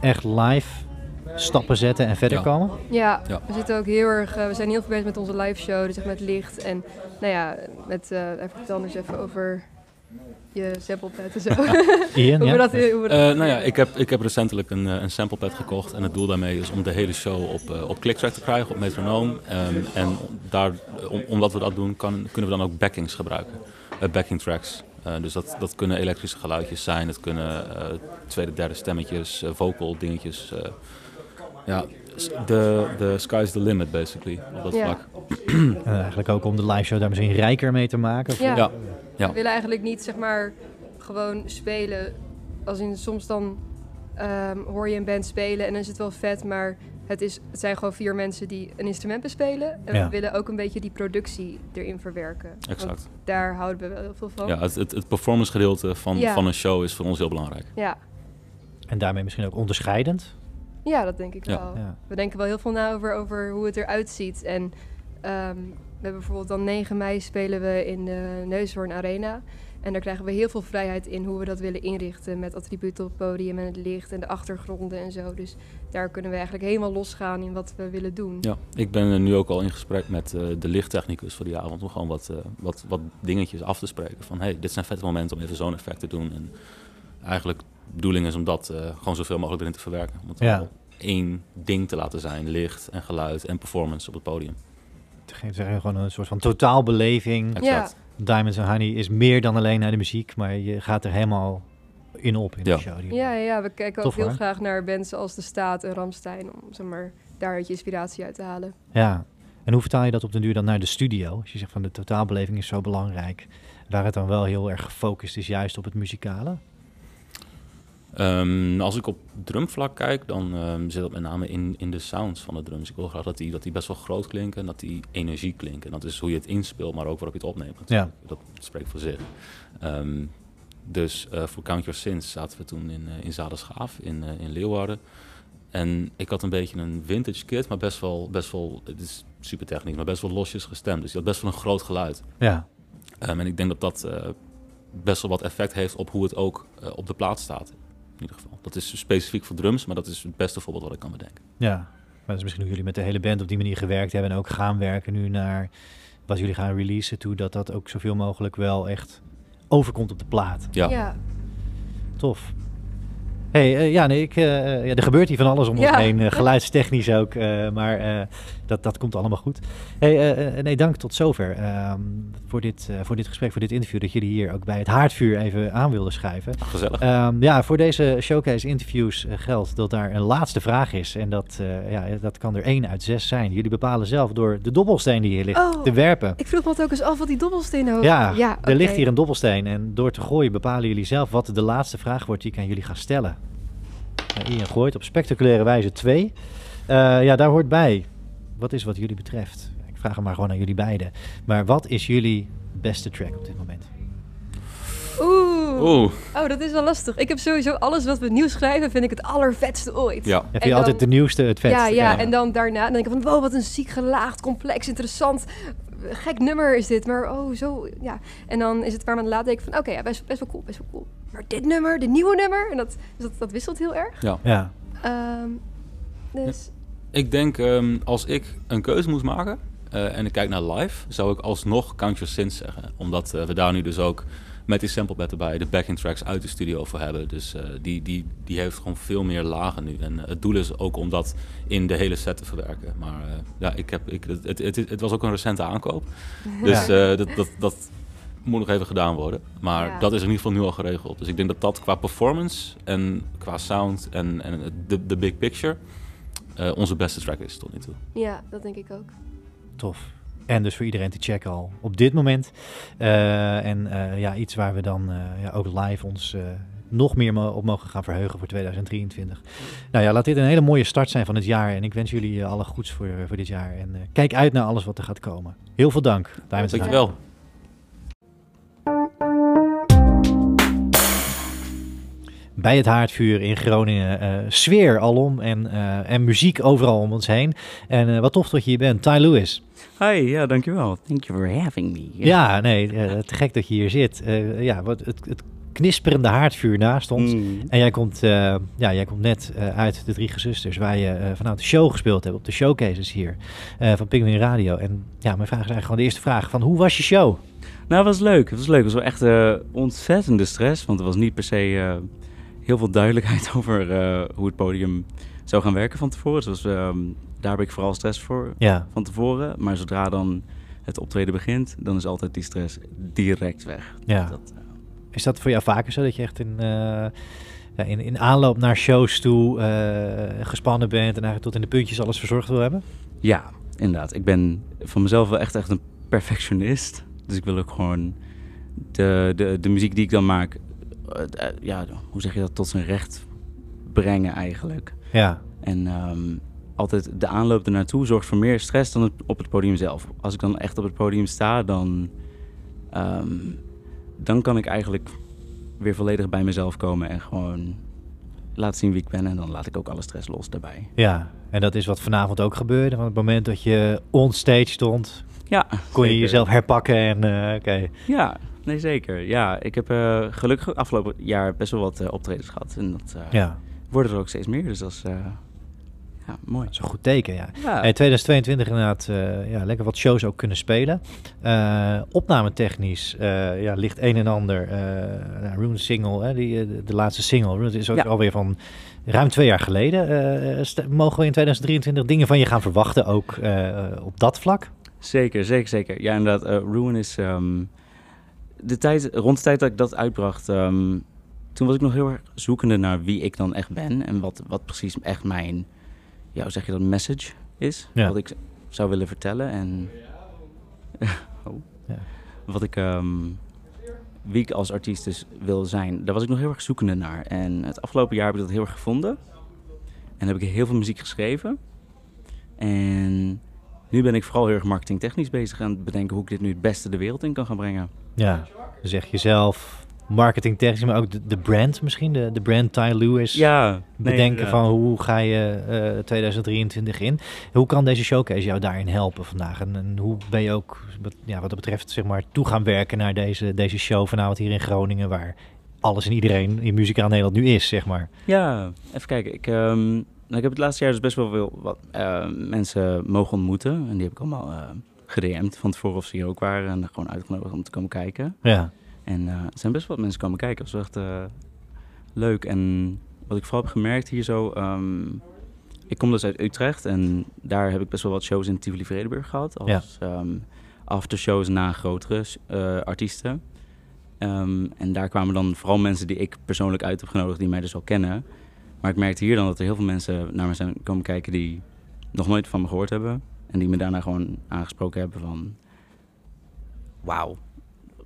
Echt live stappen zetten en verder Ja. komen? Ja, Ja. we zitten ook heel erg, eh, we zijn heel veel bezig met onze live show, dus echt met licht en nou ja, met, eh even vertel eens even over je samplepad en zo. [LAUGHS] Ian, hoe ja? we dat, hoe we dat Eh, nou ja, ik heb, ik heb recentelijk een, eh, een samplepad gekocht. En het doel daarmee is om de hele show op, eh, op clicktrack te krijgen, op metronoom. Ehm, en daar, om, omdat we dat doen, kan, kunnen we dan ook backings gebruiken. Eh, backing tracks. Eh, dus dat, dat kunnen elektrische geluidjes zijn. Het kunnen eh, tweede, derde stemmetjes, vocal dingetjes. eh. ja, de, de sky's the limit basically, op dat Ja. vlak. En [CLEARS THROAT] eigenlijk ook om de live show daar misschien rijker mee te maken. Ja. Ja, ja. We willen eigenlijk niet zeg maar gewoon spelen. Als in soms dan ehm, hoor je een band spelen en dan is het wel vet, maar het, is, het zijn gewoon vier mensen die een instrument bespelen. En Ja. we willen ook een beetje die productie erin verwerken. Want Exact. daar houden we wel heel veel van. Ja, het, het, het performance gedeelte van, Ja. van een show is voor ons heel belangrijk. ja. En daarmee misschien ook onderscheidend. Ja, dat denk ik Ja. wel. Ja. We denken wel heel veel na over, over hoe het eruit ziet. En ehm, we hebben bijvoorbeeld dan 9 mei spelen we in de Neushoorn Arena. En daar krijgen we heel veel vrijheid in hoe we dat willen inrichten. Met attributen op het podium en het licht en de achtergronden en zo. Dus daar kunnen we eigenlijk helemaal losgaan in wat we willen doen. Ja, ik ben er nu ook al in gesprek met eh, de lichttechnicus voor die avond om gewoon wat, eh, wat, wat dingetjes af te spreken. Van hey, dit zijn vette momenten om even zo'n effect te doen. En eigenlijk de bedoeling is om dat eh, gewoon zoveel mogelijk erin te verwerken. Om het Ja. allemaal één ding te laten zijn. Licht en geluid en performance op het podium. Het is gewoon een soort van totaalbeleving. Exact. Diamonds and Honey is meer dan alleen naar de muziek, maar je gaat er helemaal in op in Ja. de show. Die- Ja, ja, ja, we kijken Tof, ook heel hoor. graag naar bands als De Staat en Ramstein. Om zeg maar, daar je inspiratie uit te halen. Ja. En hoe vertaal je dat op den duur dan naar de studio? Als je zegt van de totaalbeleving is zo belangrijk, waar het dan wel heel erg gefocust is juist op het muzikale. Ehm, als ik op drumvlak kijk, dan ehm, zit dat met name in, in de sounds van de drums. Ik wil graag dat die, dat die best wel groot klinken en dat die energie klinken. Dat is hoe je het inspeelt, maar ook waarop je het opneemt. Dat spreekt voor zich. Ehm, dus eh, voor Count Your Sins zaten we toen in, eh in Zaderschaaf in, eh, in Leeuwarden. En ik had een beetje een vintage kit, maar best wel, best wel, het is super technisch, maar best wel losjes gestemd. Dus die had best wel een groot geluid. Ja. En ik denk dat dat best wel wat effect heeft op hoe het ook op de plaat staat. In ieder geval. Dat is specifiek voor drums, maar dat is het beste voorbeeld wat ik kan bedenken. Ja. Maar dat is misschien hoe jullie met de hele band op die manier gewerkt hebben en ook gaan werken nu naar wat jullie gaan releasen toe, dat dat ook zoveel mogelijk wel echt overkomt op de plaat. Ja, ja. Tof. Hey, eh, ja, nee, ik, eh, eh, ja, er gebeurt hier van alles om ons heen, geluidstechnisch ook, eh, maar eh, dat, dat komt allemaal goed. Hey, nee, dank tot zover ehm, voor, dit, eh, voor dit gesprek, voor dit interview, dat jullie hier ook bij het haardvuur even aan wilden schrijven. gezellig. Ehm, ja, voor deze showcase interviews geldt dat daar een laatste vraag is. En dat, eh, ja, dat kan er één uit zes zijn. Jullie bepalen zelf door de dobbelsteen die hier ligt Oh, te werpen. Ik vroeg me ook eens af wat die dobbelsteen ook. Ja, ja er ligt hier een dobbelsteen. En door te gooien bepalen jullie zelf wat de laatste vraag wordt die ik aan jullie ga stellen. Ian gooit op spectaculaire wijze twee. Eh, ja, daar hoort bij. Wat is wat jullie betreft? Ik vraag hem maar gewoon aan jullie beiden. Maar wat is jullie beste track op dit moment? Oeh. Oeh. Oh, dat is wel lastig. Ik heb sowieso alles wat we nieuw schrijven, vind ik het allervetste ooit. Ja. Heb je altijd de nieuwste, het vetste? Ja, ja, en dan daarna dan denk ik van, wow, wat een ziek gelaagd, complex, interessant, gek nummer is dit. Maar oh, zo, ja. En dan is het maanden later denk ik van, oké, ja, best, best wel cool, best wel cool. Maar dit nummer, dit nieuwe nummer, en dat, dus dat, dat wisselt heel erg. Ja. Ja. Ehm, dus, Ik denk, ehm, als ik een keuze moest maken eh, en ik kijk naar live, zou ik alsnog Count Your Sins zeggen. Omdat eh, we daar nu dus ook met die samplebed erbij de backing tracks uit de studio voor hebben. Dus eh, die, die, die heeft gewoon veel meer lagen nu. En eh, het doel is ook om dat in de hele set te verwerken. Maar eh, ja, ik heb, ik, het, het, het, het was ook een recente aankoop. [LAUGHS] Dus eh, dat, dat, dat moet nog even gedaan worden. Maar Ja. dat is in ieder geval nu al geregeld. Dus ik denk dat dat qua performance en qua sound en, en de, de big picture eh, onze beste track is tot nu toe. ja, dat denk ik ook. Tof. En dus voor iedereen te checken al op dit moment. Eh, en eh, ja, iets waar we dan eh, ja, ook live ons nog meer op mogen gaan verheugen voor 2023. Nou ja, laat dit een hele mooie start zijn van het jaar. En ik wens jullie alle goeds voor, voor dit jaar. En kijk uit naar alles wat er gaat komen. Heel veel dank. Dankjewel. Bij het haardvuur in Groningen. eh, sfeer alom en, eh, en muziek overal om ons heen. En eh, wat tof dat je hier bent, Ty Lewis. Hi, ja, dankjewel. Thank you for having me. Ja, nee, te gek dat je hier zit. Ja, wat, het, het knisperende haardvuur naast ons. Mm. En jij komt, ja, jij komt net uit de Drie Gezusters, waar je eh, vanuit de show gespeeld hebt, op de showcases hier van Penguin Radio. En ja, mijn vraag is eigenlijk gewoon de eerste vraag: van hoe was je show? Nou, het was leuk. Het was leuk. Het was wel echt ontzettende stress. Want er was niet per se heel veel duidelijkheid [LAUGHS] over eh, hoe het podium zou gaan werken van tevoren. Dus ehm, daar heb ik vooral stress voor Ja. van tevoren. Maar zodra dan het optreden begint, dan is altijd die stress direct weg. Ja. Dat, eh, Is dat voor jou vaker zo dat je echt in, eh, ja, in, in aanloop naar shows toe gespannen bent en eigenlijk tot in de puntjes alles verzorgd wil hebben? Ja, inderdaad. Ik ben van mezelf wel echt, echt een perfectionist. Dus ik wil ook gewoon de, de, de muziek die ik dan maak, ja, hoe zeg je dat, tot zijn recht brengen eigenlijk. Ja. En ehm, altijd de aanloop ernaartoe zorgt voor meer stress dan het, op het podium zelf. Als ik dan echt op het podium sta, dan, ehm, dan kan ik eigenlijk weer volledig bij mezelf komen en gewoon laten zien wie ik ben. En dan laat ik ook alle stress los daarbij. Ja, en dat is wat vanavond ook gebeurde. Van het moment dat je onstage stond, Ja, kon je jezelf herpakken en eh, oké. Ja, nee zeker. Ja, ik heb eh, gelukkig afgelopen jaar best wel wat eh, optredens gehad. En dat eh, Ja, worden er ook steeds meer. Dus dat is ja, mooi. dat is een goed teken, ja. Ja. In 2022 inderdaad ja, lekker wat shows ook kunnen spelen. Eh opnametechnisch ja, ligt een en ander. eh nou, Rune's single, hè, die, de, de laatste single. Rune's is ook Ja. alweer van ruim twee jaar geleden. Mogen we in 2023 dingen van je gaan verwachten, ook op dat vlak? Zeker, zeker, zeker. Ja, inderdaad. Ruin is... ehm, de tijd, rond de tijd dat ik dat uitbracht... ehm, toen was ik nog heel erg zoekende naar wie ik dan echt ben. En wat, wat precies echt mijn... Ja, hoe zeg je dat? Message is. Ja. Wat ik zou willen vertellen. En... [LAUGHS] oh. Ja. Wat ik... ehm, wie ik als artiest dus wil zijn. Daar was ik nog heel erg zoekende naar. En het afgelopen jaar heb ik dat heel erg gevonden. En heb ik heel veel muziek geschreven. En nu ben ik vooral heel erg marketingtechnisch bezig aan het bedenken hoe ik dit nu het beste de wereld in kan gaan brengen. Ja, dus zeg jezelf marketingtechnisch, maar ook de, de brand misschien, de, de brand Ty Lewis. Ja, nee, bedenken van hoe ga je eh 2023 in. Hoe kan deze showcase jou daarin helpen vandaag? En, en hoe ben je ook wat, ja, wat dat betreft zeg maar, toe gaan werken naar deze, deze show vanavond hier in Groningen, waar alles en iedereen in muzikaal Nederland nu is, zeg maar. Ja, even kijken. Ik, ehm, nou, ik heb het laatste jaar dus best wel veel wat, eh, mensen mogen ontmoeten. En die heb ik allemaal eh gedM'd van tevoren of ze hier ook waren. En gewoon uitgenodigd om te komen kijken. Ja, En eh, er zijn best wel wat mensen komen kijken. Dat was echt leuk. En wat ik vooral heb gemerkt hier zo... ehm, ik kom dus uit Utrecht en daar heb ik best wel wat shows in Tivoli Vredenburg gehad. Als ehm, aftershows na grotere artiesten. Ehm, en daar kwamen dan vooral mensen die ik persoonlijk uit heb genodigd, die mij dus al kennen. Maar ik merkte hier dan dat er heel veel mensen naar me zijn komen kijken die nog nooit van me gehoord hebben. En die me daarna gewoon aangesproken hebben van... Wauw,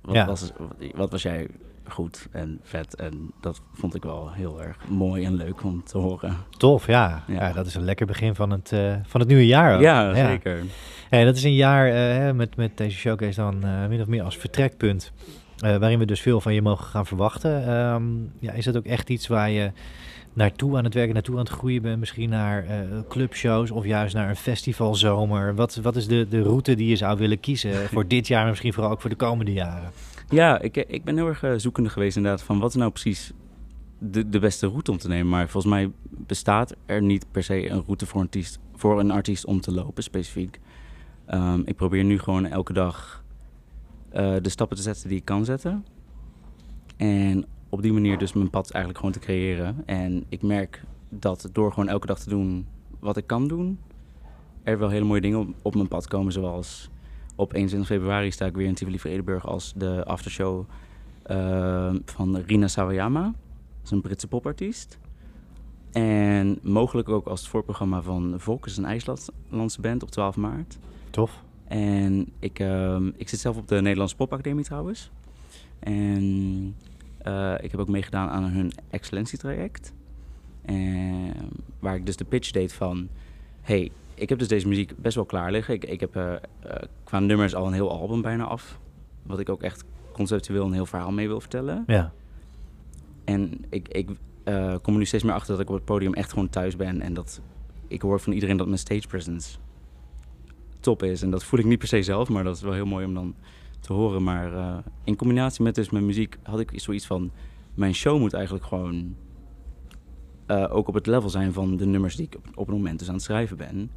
wat, Ja. was, wat, was jij goed en vet. En dat vond ik wel heel erg mooi en leuk om te horen. tof, ja. ja. Ja. dat is een lekker begin van het, eh, van het nieuwe jaar ook. Ja, zeker. Hey, dat is een jaar eh, met, met deze showcase dan eh, min of meer als vertrekpunt. waarin we dus veel van je mogen gaan verwachten. Ehm, ja, is dat ook echt iets waar je naartoe aan het werken, naartoe aan het groeien bent? Misschien naar eh, clubshows of juist naar een festivalzomer? Wat, wat is de, de route die je zou willen kiezen [LAUGHS] voor dit jaar, maar misschien vooral ook voor de komende jaren? Ja, ik, ik ben heel erg eh, zoekende geweest inderdaad van wat is nou precies de, de beste route om te nemen. Maar volgens mij bestaat er niet per se een route voor een artiest, voor een artiest om te lopen specifiek. Ehm, ik probeer nu gewoon elke dag eh, de stappen te zetten die ik kan zetten. En op die manier dus mijn pad eigenlijk gewoon te creëren. En ik merk dat door gewoon elke dag te doen wat ik kan doen, er wel hele mooie dingen op, op mijn pad komen. Zoals op 21 februari sta ik weer in Tivoli Vredenburg als de aftershow eh, van Rina Sawayama. Dat is een Britse popartiest. En mogelijk ook als het voorprogramma van Volkers, een IJslandse band op 12 maart. Tof. En ik, ehm, ik zit zelf op de Nederlandse Popacademie trouwens. En eh, ik heb ook meegedaan aan hun excellentietraject. En waar ik dus de pitch deed van... hey, ik heb dus deze muziek best wel klaar liggen. Ik, ik heb eh, qua nummers al een heel album bijna af. Wat ik ook echt conceptueel een heel verhaal mee wil vertellen. Ja, En ik, ik kom er nu steeds meer achter dat ik op het podium echt gewoon thuis ben. En dat ik hoor van iedereen dat mijn stage presence top is. En dat voel ik niet per se zelf, maar dat is wel heel mooi om dan te horen. Maar eh, in combinatie met dus mijn muziek had ik zoiets van... Mijn show moet eigenlijk gewoon eh, ook op het level zijn van de nummers die ik op, op het moment dus aan het schrijven ben.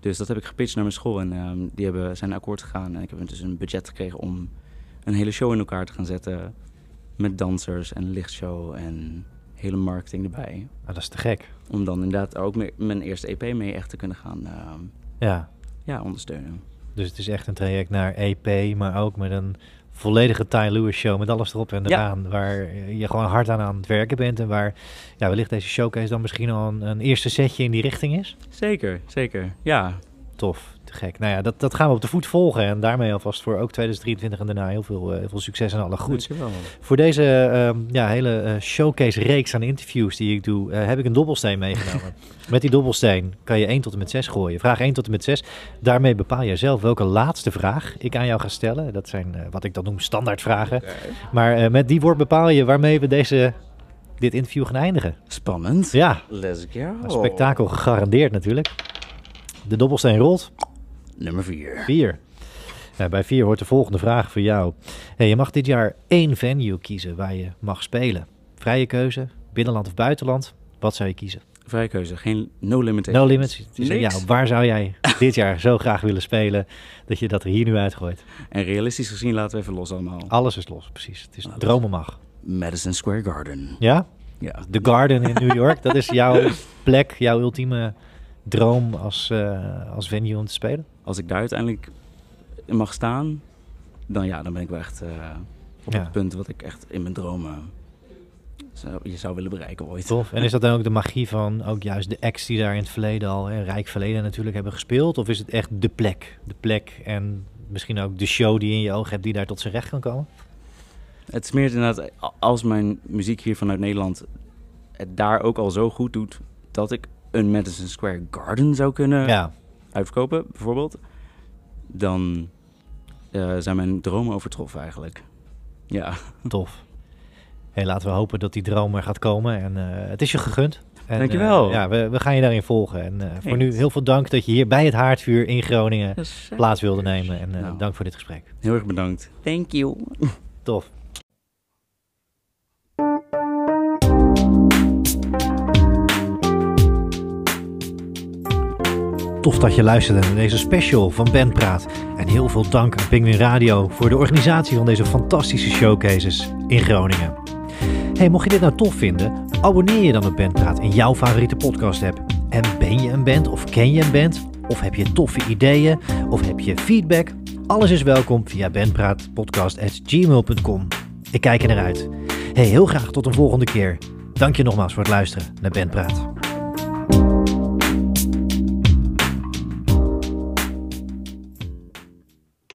Dus dat heb ik gepitcht naar mijn school en ehm, die hebben, zijn akkoord gegaan. En ik heb dus een budget gekregen om een hele show in elkaar te gaan zetten. Met dansers en lichtshow en hele marketing erbij. Ah, dat is te gek. Om dan inderdaad ook mijn eerste EP mee echt te kunnen gaan ehm, Ja, ja, ondersteunen. Dus het is echt een traject naar EP, maar ook met een volledige Ty Lewis show met alles erop en Ja. eraan. Waar je gewoon hard aan aan het werken bent en waar ja, wellicht deze showcase dan misschien al een, een eerste setje in die richting is. Zeker, zeker. Ja, Tof, te gek. Nou ja, dat, dat gaan we op de voet volgen en daarmee alvast voor ook 2023 en daarna heel veel, eh, heel veel succes en alle goed. dankjewel. Voor deze ehm, ja, hele eh, showcase-reeks aan interviews die ik doe, eh, heb ik een dobbelsteen meegenomen. [LAUGHS] Met die dobbelsteen kan je 1 tot en met 6 gooien. Vraag 1 tot en met 6. Daarmee bepaal je zelf welke laatste vraag ik aan jou ga stellen. Dat zijn wat ik dan noem standaardvragen. Maar eh, met die woord bepaal je waarmee we deze, dit interview gaan eindigen. Spannend. Ja, Let's go. een spektakel gegarandeerd natuurlijk. De dobbelsteen rolt. Nummer 4. 4. Nou, bij 4 hoort de volgende vraag voor jou. Hey, je mag dit jaar één venue kiezen waar je mag spelen. Vrije keuze, binnenland of buitenland. Wat zou je kiezen? Vrije keuze, geen no limitations. No limits. Niks. jou. Waar zou jij [LAUGHS] dit jaar zo graag willen spelen dat je dat er hier nu uitgooit? En realistisch gezien laten we even los allemaal. Alles is los, precies. Het is Alles. dromen mag. Madison Square Garden. Ja? Ja. The Garden in New York, dat is jouw [LAUGHS] plek, jouw ultieme droom als, eh, als venue om te spelen? Als ik daar uiteindelijk mag staan, dan ja, dan ben ik wel echt eh, op Ja. het punt wat ik echt in mijn dromen zou, je zou willen bereiken ooit. Tof. En is dat dan ook de magie van ook juist de acts die daar in het verleden al, een rijk verleden natuurlijk, hebben gespeeld? Of is het echt de plek? De plek en misschien ook de show die je in je ogen hebt die daar tot zijn recht kan komen? Het smeert inderdaad, als mijn muziek hier vanuit Nederland het daar ook al zo goed doet, dat ik een Madison Square Garden zou kunnen Ja, uitverkopen, bijvoorbeeld, dan eh, zijn mijn dromen overtroffen eigenlijk. Ja, [LAUGHS] tof. Hey, laten we hopen dat die droom er gaat komen. En eh, het is je gegund. En, Dankjewel. eh, ja, we, we gaan je daarin volgen. En eh, voor nu heel veel dank dat je hier bij het Haardvuur in Groningen plaats wilde nemen. En eh, Nou. dank voor dit gesprek. heel erg bedankt. Thank you. Tof. Tof dat je luisterde naar deze special van Bandpraat. En heel veel dank aan Penguin Radio voor de organisatie van deze fantastische showcases in Groningen. Hey, mocht je dit nou tof vinden, abonneer je dan op Bandpraat in jouw favoriete podcast app. En ben je een band of ken je een band? Of heb je toffe ideeën? Of heb je feedback? Alles is welkom via bandpraatpodcast.gmail.com. Ik kijk er naar uit. Hey, heel graag tot een volgende keer. Dank je nogmaals voor het luisteren naar Bandpraat.